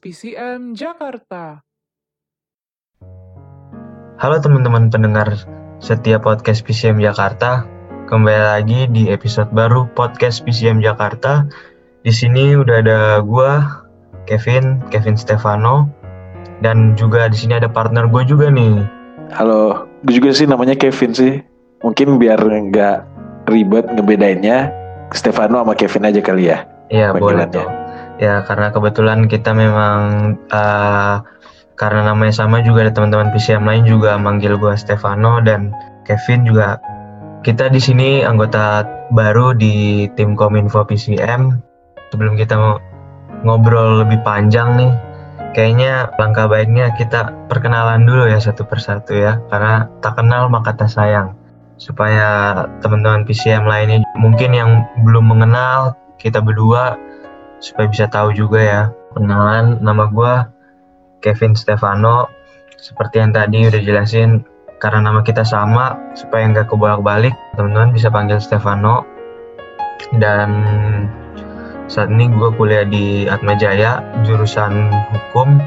podcast PCM Jakarta. Halo teman-teman pendengar setiap podcast PCM Jakarta. Kembali lagi di episode baru podcast PCM Jakarta. Di sini udah ada gua, Kevin, Kevin Stefano, dan juga di sini ada partner gue juga nih. Halo, gue juga sih namanya Kevin sih. Mungkin biar nggak ribet ngebedainnya, Stefano sama Kevin aja kali ya. Iya boleh tuh. Ya karena kebetulan kita memang uh, karena namanya sama juga ada teman-teman PCM lain juga manggil gua Stefano dan Kevin juga. Kita di sini anggota baru di tim Kominfo PCM. Sebelum kita mau ngobrol lebih panjang nih, kayaknya langkah baiknya kita perkenalan dulu ya satu persatu ya. Karena tak kenal maka tak sayang. Supaya teman-teman PCM lainnya mungkin yang belum mengenal kita berdua supaya bisa tahu juga ya. Kenalan nama gua Kevin Stefano. Seperti yang tadi udah jelasin karena nama kita sama supaya nggak kebolak-balik teman-teman bisa panggil Stefano dan saat ini gue kuliah di Atma Jaya jurusan hukum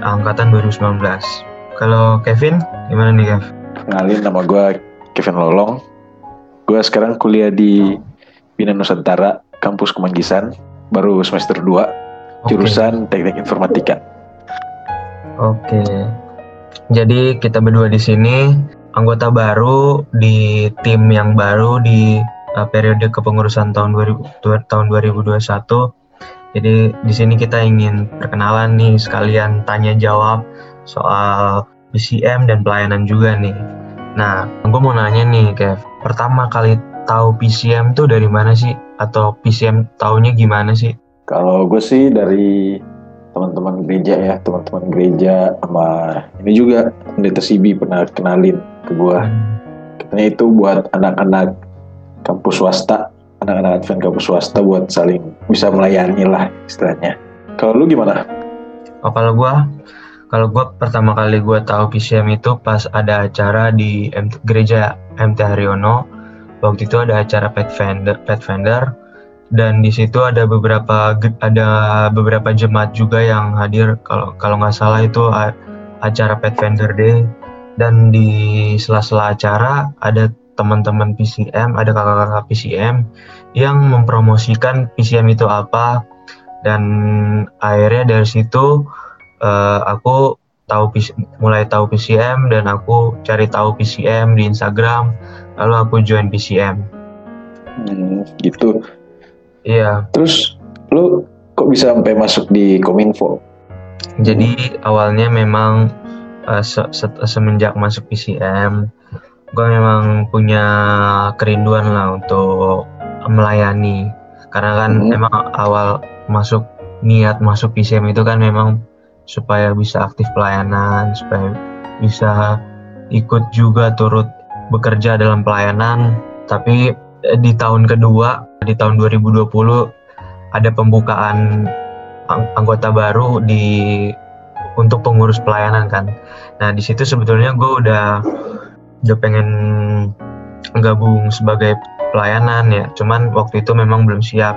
angkatan 2019 kalau Kevin gimana nih Kev? Kenalin nama gue Kevin Lolong. Gue sekarang kuliah di Bina Nusantara, kampus Kemanggisan, baru semester 2, Oke. jurusan Teknik Informatika. Oke. Jadi kita berdua di sini anggota baru di tim yang baru di uh, periode kepengurusan tahun 2000 tu- tahun 2021. Jadi di sini kita ingin perkenalan nih sekalian tanya jawab soal PCM dan pelayanan juga nih. Nah, gue mau nanya nih, Kev. Pertama kali tahu PCM tuh dari mana sih? Atau PCM taunya gimana sih? Kalau gue sih dari teman-teman gereja ya, teman-teman gereja sama ini juga pendeta Sibi pernah kenalin ke gue. Katanya itu buat anak-anak kampus swasta, anak-anak Advent kampus swasta buat saling bisa melayani lah istilahnya. Kalau lu gimana? Oh, kalau gua kalau gua pertama kali gua tahu PCM itu pas ada acara di gereja MT Haryono. Waktu itu ada acara pet vendor, pet vendor dan di situ ada beberapa ada beberapa jemaat juga yang hadir. Kalau kalau nggak salah itu acara pet vendor day. Dan di sela-sela acara ada teman-teman PCM, ada kakak-kakak PCM yang mempromosikan PCM itu apa. Dan akhirnya dari situ eh, aku tahu mulai tahu PCM dan aku cari tahu PCM di Instagram lalu aku join PCM Hmm, gitu. iya Terus lu kok bisa sampai masuk di Kominfo? jadi awalnya memang eh, se- se- semenjak masuk PCM gue memang punya kerinduan lah untuk melayani karena kan Hmm. memang awal masuk niat masuk PCM itu kan memang supaya bisa aktif pelayanan supaya bisa ikut juga turut bekerja dalam pelayanan tapi eh, di tahun kedua di tahun 2020 ada pembukaan ang- anggota baru di untuk pengurus pelayanan kan. Nah di situ sebetulnya gue udah udah pengen gabung sebagai pelayanan ya. Cuman waktu itu memang belum siap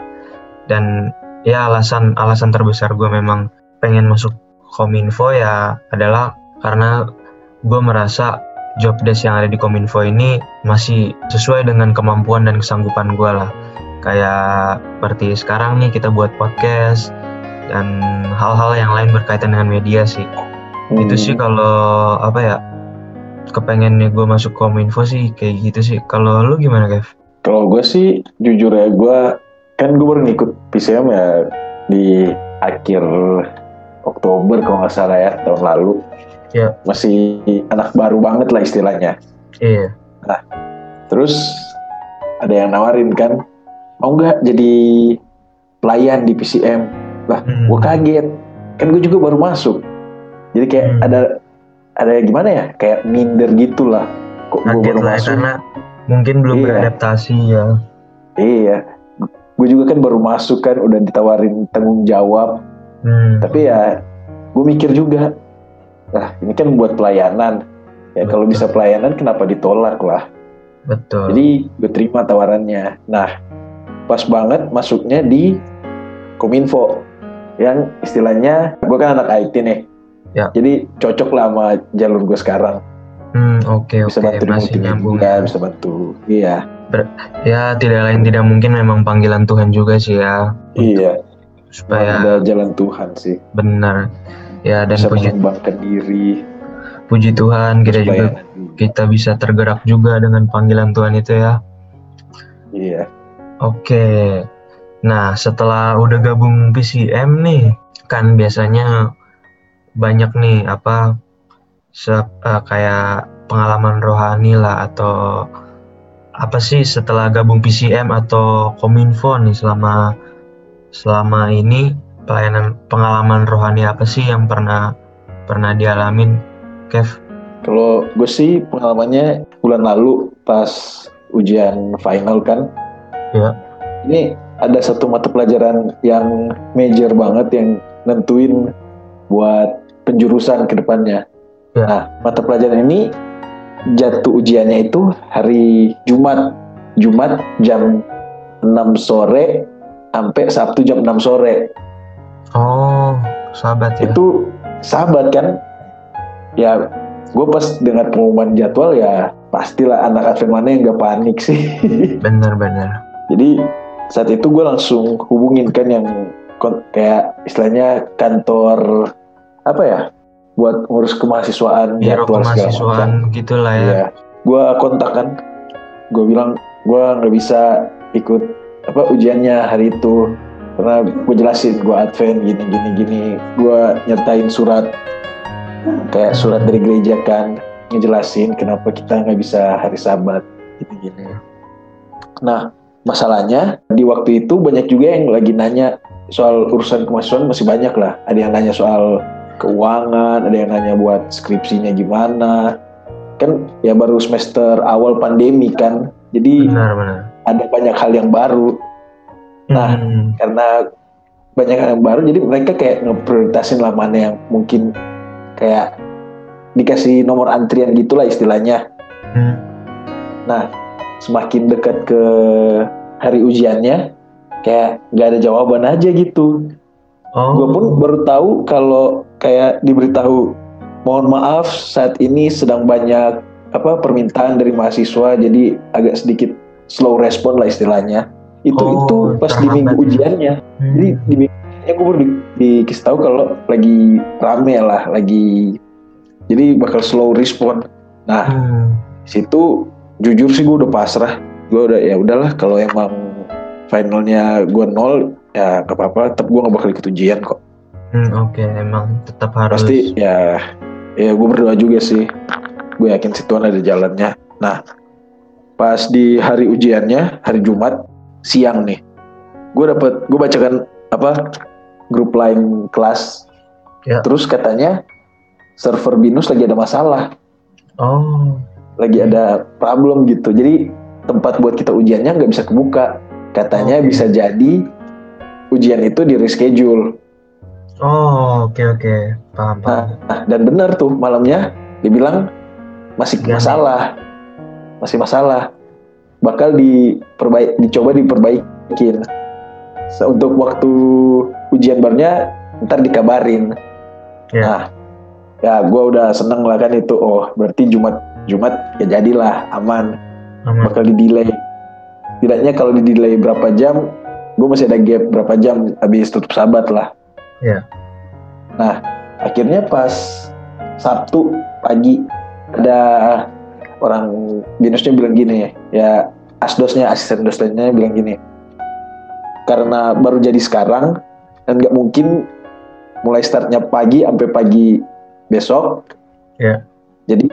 dan ya alasan alasan terbesar gue memang pengen masuk kominfo ya adalah karena gue merasa job desk yang ada di kominfo ini masih sesuai dengan kemampuan dan kesanggupan gue lah kayak seperti sekarang nih kita buat podcast dan hal-hal yang lain berkaitan dengan media sih itu Hmm. sih kalau apa ya kepengennya gue masuk kominfo sih kayak gitu sih kalau lu gimana Kev? Kalau gue sih jujur ya gue kan gue baru ngikut PCM ya di akhir Oktober kalau nggak salah ya tahun lalu. Ya. Masih anak baru banget lah istilahnya. Iya Terus ada yang nawarin kan, mau nggak jadi pelayan di PCM? Lah, Hmm. gue kaget. Kan gue juga baru masuk. Jadi kayak Hmm. ada ada gimana ya? Kayak minder gitu lah. Kok gue baru lah masuk? karena mungkin belum Iya. beradaptasi ya Iya. Gue juga kan baru masuk kan, udah ditawarin tanggung jawab. hmm. Tapi ya, gue mikir juga. Nah, ini kan buat pelayanan. Ya kalau bisa pelayanan, kenapa ditolak lah? betul Jadi gue terima tawarannya. Nah, pas banget masuknya di Kominfo. yang istilahnya gue kan anak IT nih. Ya. Jadi cocok lah sama jalur gue sekarang. Hmm, oke Bisa oke bantu di masih nyambung ya. bisa bantu. Iya, Ya tidak lain tidak mungkin memang panggilan Tuhan juga sih ya. iya. Supaya Ada jalan Tuhan sih. benar. Ya dan bisa puji mengembangkan diri. puji Tuhan kita supaya juga kita bisa tergerak juga dengan panggilan Tuhan itu ya. Iya. Oke. Nah, setelah udah gabung PCM nih, kan biasanya banyak nih apa se- eh, kayak pengalaman rohani lah atau apa sih setelah gabung PCM atau Kominfo nih selama selama ini pelayanan pengalaman rohani apa sih yang pernah pernah dialamin, Kev? Kalau gue sih pengalamannya bulan lalu pas ujian final kan. Ya. Ini ada satu mata pelajaran yang major banget yang nentuin buat penjurusan ke depannya. Ya. Nah, mata pelajaran ini jatuh ujiannya itu hari Jumat. Jumat jam 6 sore sampai Sabtu jam 6 sore. Oh, sahabat ya. Itu sahabat kan? Ya, gue pas dengar pengumuman jadwal ya pastilah anak Advent mana yang gak panik sih. Bener-bener. Jadi saat itu gue langsung hubungin kan yang kayak istilahnya kantor apa ya buat ngurus kemahasiswaan Biro jadwal kemahasiswaan gitulah ya. Iya, gue kontak kan, gue bilang gue nggak bisa ikut apa ujiannya hari itu karena gue jelasin gue advent gini gini gini, gue nyertain surat kayak surat dari gereja kan ngejelasin kenapa kita nggak bisa hari sabat gini gini. Nah masalahnya di waktu itu banyak juga yang lagi nanya soal urusan kemahasiswaan masih banyak lah. Ada yang nanya soal keuangan, ada yang nanya buat skripsinya gimana. Kan ya baru semester awal pandemi kan. Jadi Benar-benar. ada banyak hal yang baru Nah. Hmm, karena banyak yang baru jadi mereka kayak ngeprioritasin lah mana yang mungkin kayak dikasih nomor antrian gitulah istilahnya. hmm. Semakin dekat ke hari ujiannya kayak nggak ada jawaban aja gitu. Oh, Gue pun baru tahu kalau kayak diberitahu mohon maaf saat ini sedang banyak apa permintaan dari mahasiswa jadi agak sedikit slow respon lah istilahnya. Itu Oh, itu pas di minggu ya. ujiannya. Hmm. Jadi di minggunya gue baru di, dikasih tahu kalau lagi rame lah, lagi jadi bakal slow respon. Nah, Hmm. situ jujur sih gue udah pasrah. Gue udah ya udahlah kalau emang finalnya gue nol ya gak apa-apa. Tetap gue gak bakal ikut ujian kok. Hmm, Oke, emang tetap harus. Pasti ya ya gue berdoa juga sih. Gue yakin si Tuhan ada jalannya. Nah, pas di hari ujiannya hari Jumat siang nih, gue dapet gue bacakan apa grup lain kelas. Ya. Terus katanya server binus lagi ada masalah, Oh, lagi ada problem gitu. Jadi tempat buat kita ujiannya nggak bisa kebuka. Katanya Oke. bisa jadi ujian itu di reschedule. oh, oke oke, paham paham. Nah, dan benar tuh malamnya dibilang masih masalah, masih masalah. Bakal diperbaik, dicoba diperbaikin. So, untuk waktu ujian barunya ntar dikabarin. Ya. Nah, ya gue udah seneng lah kan itu. Oh, berarti Jumat Jumat ya jadilah aman. Aman. Bakal di delay. Tidaknya kalau di delay berapa jam, gue masih ada gap berapa jam habis tutup sabat lah. Ya. Nah, akhirnya pas Sabtu pagi ada orang binusnya bilang gini ya asdosnya asisten dosennya bilang gini karena baru jadi sekarang dan nggak mungkin mulai startnya pagi sampai pagi besok Ya. jadi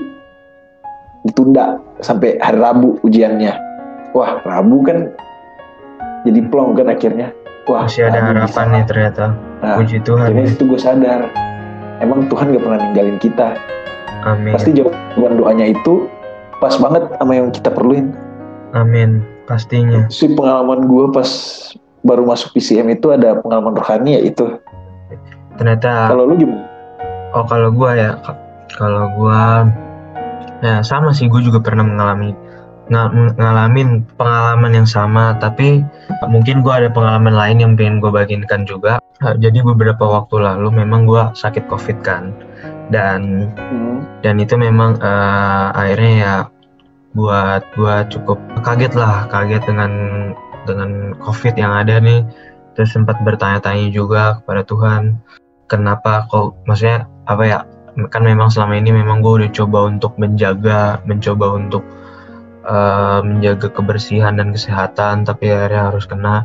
ditunda sampai hari Rabu ujiannya wah Rabu kan jadi plong kan akhirnya wah Masih ada harapan nih ternyata. Nah, Puji Tuhan. akhirnya itu gue sadar emang Tuhan gak pernah ninggalin kita Amin. pasti jawaban doanya itu pas banget sama yang kita perluin Amin. Pastinya. si pengalaman gue pas baru masuk PCM itu ada pengalaman rohani ya itu Ternyata kalau lu gimana Oh kalau gua ya, ka- kalau gua ya sama sih gue juga pernah mengalami ng- ngalamin pengalaman yang sama tapi mungkin gue ada pengalaman lain yang pengen gue bagikan juga jadi beberapa waktu lalu memang gue sakit covid kan dan Hmm. dan itu memang uh, akhirnya ya buat gue cukup kaget lah kaget dengan dengan covid yang ada nih terus sempat bertanya-tanya juga kepada Tuhan kenapa kok maksudnya apa ya kan memang selama ini memang gue udah coba untuk menjaga mencoba untuk uh, menjaga kebersihan dan kesehatan tapi akhirnya harus kena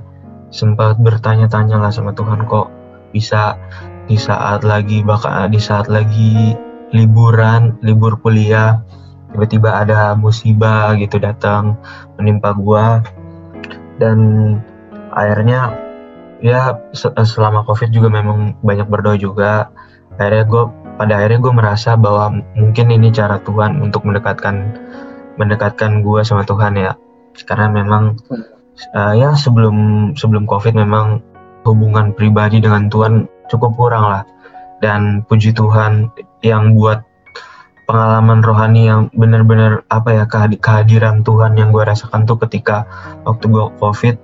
sempat bertanya-tanya lah sama Tuhan kok bisa di saat lagi bakal di saat lagi liburan libur kuliah tiba-tiba ada musibah gitu datang menimpa gua. Dan akhirnya ya se- selama covid juga memang banyak berdoa juga. Akhirnya gue pada akhirnya gue merasa bahwa mungkin ini cara Tuhan untuk mendekatkan mendekatkan gue sama Tuhan ya. Karena memang uh, ya sebelum sebelum covid memang hubungan pribadi dengan Tuhan cukup kurang lah. Dan puji Tuhan yang buat pengalaman rohani yang benar-benar apa ya kehadi- kehadiran Tuhan yang gue rasakan tuh ketika waktu gue covid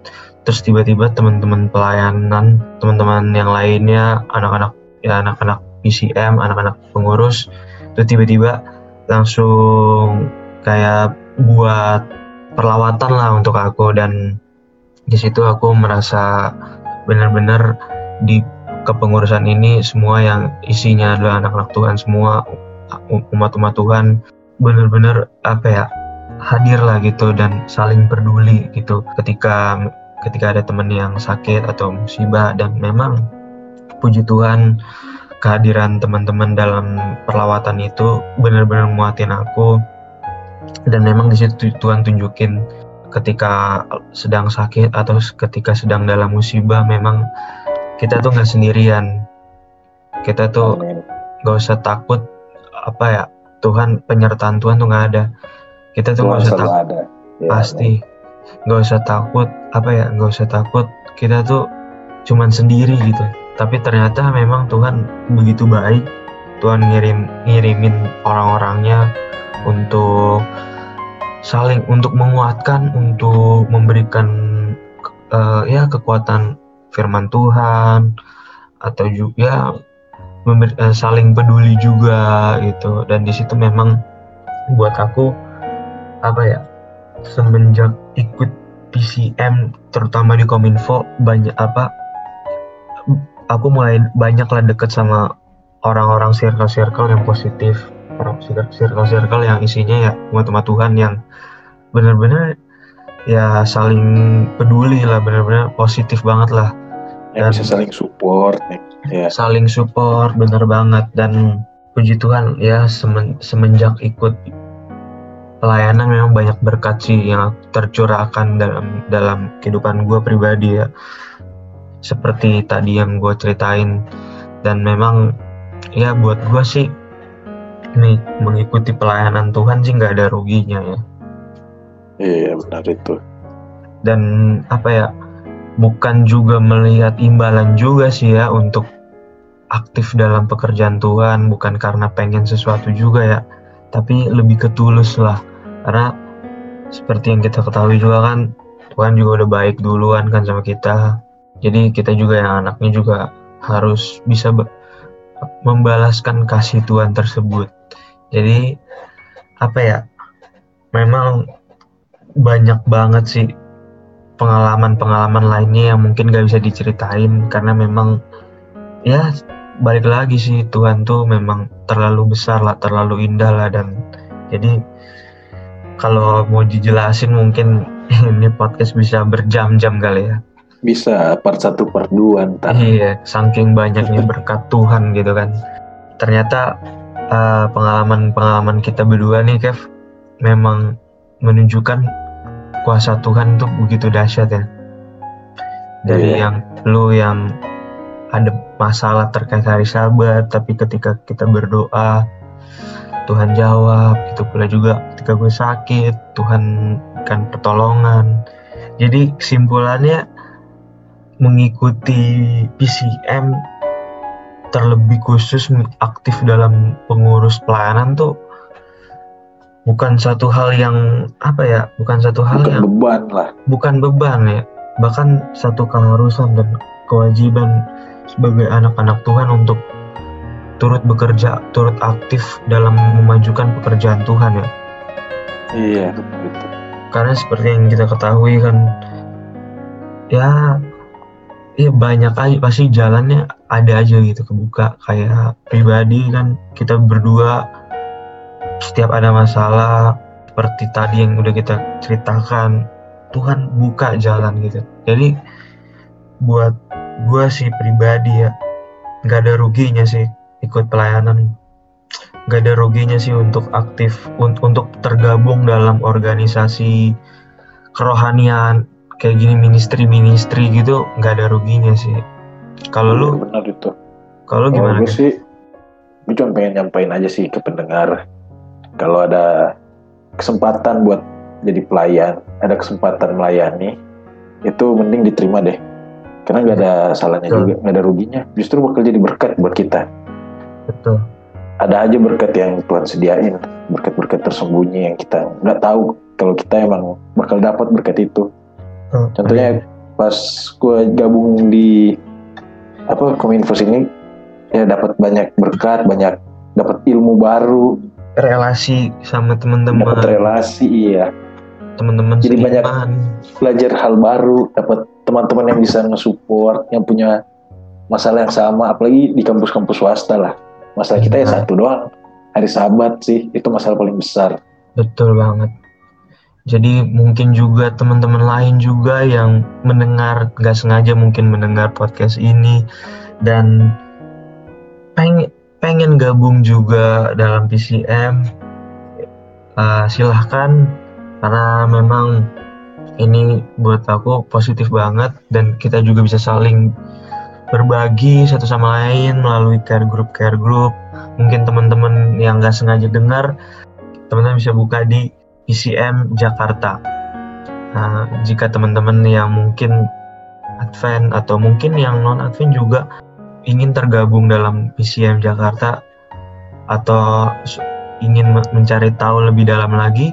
terus tiba-tiba teman-teman pelayanan teman-teman yang lainnya anak-anak ya anak-anak PCM anak-anak pengurus itu tiba-tiba langsung kayak buat perlawatan lah untuk aku. Dan di situ aku merasa benar-benar di kepengurusan ini semua yang isinya adalah anak-anak Tuhan semua umat-umat Tuhan benar-benar apa ya hadir lah gitu dan saling peduli gitu. Ketika ketika ada teman yang sakit atau musibah dan memang puji Tuhan kehadiran teman-teman dalam perlawatan itu benar-benar muatin aku dan memang di situ Tuhan tunjukin ketika sedang sakit atau ketika sedang dalam musibah memang kita tuh nggak sendirian. Kita tuh nggak usah takut apa ya Tuhan penyertaan Tuhan tuh nggak ada. Kita tuh nggak usah takut ada. Ya, pasti. nggak usah takut apa ya nggak usah takut. Kita tuh cuman sendiri gitu. Tapi ternyata memang Tuhan begitu baik. Tuhan ngirim ngirimin orang-orangnya untuk saling untuk menguatkan untuk memberikan eh, ya kekuatan firman Tuhan atau juga memberi- eh, saling peduli juga gitu. Dan di situ memang buat aku apa ya semenjak ikut PCM terutama di Kominfo banyak apa aku mulai banyak lah deket sama orang-orang circle-circle yang positif orang circle-circle yang isinya ya umat-umat Tuhan yang benar-benar ya saling peduli lah benar-benar positif banget lah. Dan- bisa saling support. Ya, saling support bener banget. Dan puji Tuhan ya semen- semenjak ikut pelayanan memang banyak berkat sih yang tercurahkan dalam dalam kehidupan gue pribadi ya. Seperti tadi yang gue ceritain. Dan memang ya buat gue sih nih mengikuti pelayanan Tuhan sih nggak ada ruginya ya iya benar itu. dan apa ya bukan juga melihat imbalan juga sih ya untuk aktif dalam pekerjaan Tuhan bukan karena pengen sesuatu juga ya tapi lebih ketulus lah. Karena seperti yang kita ketahui juga kan Tuhan juga udah baik duluan kan sama kita. Jadi kita juga yang anaknya juga harus bisa membalaskan kasih Tuhan tersebut. Jadi apa ya memang banyak banget sih pengalaman-pengalaman lainnya yang mungkin gak bisa diceritain karena memang ya balik lagi sih Tuhan tuh memang terlalu besar lah terlalu indah lah dan jadi kalau mau dijelasin mungkin ini podcast bisa berjam-jam kali ya Bisa part satu part dua ntar. iya saking banyaknya berkat Tuhan gitu kan ternyata eh, pengalaman-pengalaman kita berdua nih Kev memang menunjukkan kuasa Tuhan tuh begitu dahsyat ya dari Iya. yang lu yang ada masalah terkait hari sabat tapi ketika kita berdoa Tuhan jawab gitu pula juga ketika gue sakit Tuhan kan pertolongan jadi kesimpulannya mengikuti PCM terlebih khusus aktif dalam pengurus pelayanan tuh bukan satu hal yang apa ya bukan satu hal bukan yang beban lah. Bukan beban ya. Bahkan satu keharusan dan kewajiban sebagai anak-anak Tuhan untuk turut bekerja turut aktif dalam memajukan pekerjaan Tuhan ya. Iya gitu karena seperti yang kita ketahui kan ya ya banyak aja pasti jalannya ada aja gitu kebuka. Kayak pribadi kan kita berdua setiap ada masalah seperti tadi yang udah kita ceritakan Tuhan buka jalan gitu. Jadi buat gue sih pribadi ya nggak ada ruginya sih ikut pelayanan. Nggak ada ruginya sih untuk aktif un untuk tergabung dalam organisasi kerohanian kayak gini ministry-ministry gitu nggak ada ruginya sih. Kalau lu? Iya, benar itu. Kalau gimana gue sih gue cuma pengen nyampein aja sih ke pendengar kalau ada kesempatan buat jadi pelayan ada kesempatan melayani itu mending diterima deh. Karena nggak ada salahnya Betul. juga nggak ada ruginya. Justru bakal jadi berkat buat kita. Betul. Ada aja berkat yang Tuhan sediain berkat-berkat tersembunyi yang kita nggak tahu kalau kita emang bakal dapat berkat itu. Betul. contohnya pas gue gabung di apa Kominfos ini ya dapat banyak berkat banyak dapat ilmu baru relasi sama dapat teman-teman relasi iya. Teman-teman Jadi banyak- belajar hal baru dapat teman-teman yang bisa nge-support yang punya masalah yang sama apalagi di kampus-kampus swasta lah. Masalah kita ya Nah. satu doang. Hari sahabat sih itu masalah paling besar. Betul banget. Jadi mungkin juga teman-teman lain juga yang mendengar nggak sengaja mungkin mendengar podcast ini dan pengen pengen gabung juga dalam PCM eh, silahkan karena memang ini buat aku positif banget dan kita juga bisa saling berbagi satu sama lain melalui care group care group mungkin teman-teman yang nggak sengaja dengar teman-teman bisa buka di PCM Jakarta. Nah, jika teman-teman yang mungkin Advent atau mungkin yang non Advent juga ingin tergabung dalam PCM Jakarta atau ingin me- mencari tahu lebih dalam lagi,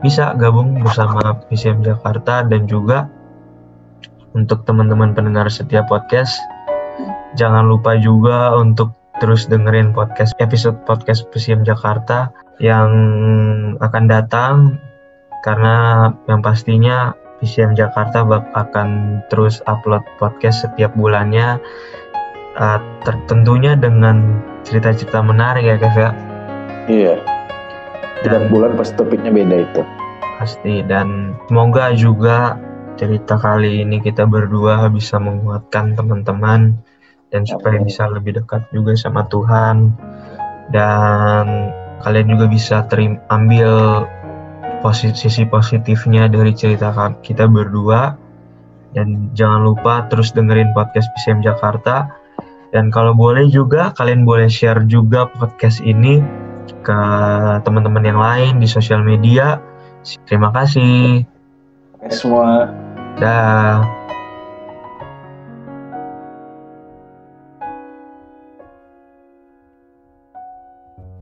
bisa gabung bersama PCM Jakarta dan juga untuk teman-teman pendengar setiap podcast, jangan lupa juga untuk terus dengerin podcast episode podcast PCM Jakarta yang akan datang karena yang pastinya PCM Jakarta akan terus upload podcast setiap bulannya uh, tertentunya dengan cerita-cerita menarik ya Kev ya. Iya. Dan tiap bulan pasti topiknya beda itu. Pasti dan semoga juga cerita kali ini kita berdua bisa menguatkan teman-teman dan supaya bisa lebih dekat juga sama Tuhan. Dan kalian juga bisa terim ambil posi- sisi positifnya dari cerita kita berdua. Dan jangan lupa terus dengerin podcast PCM Jakarta dan kalau boleh juga kalian boleh share juga podcast ini ke teman-teman yang lain di sosial media Terima kasih. Oke semua Dah.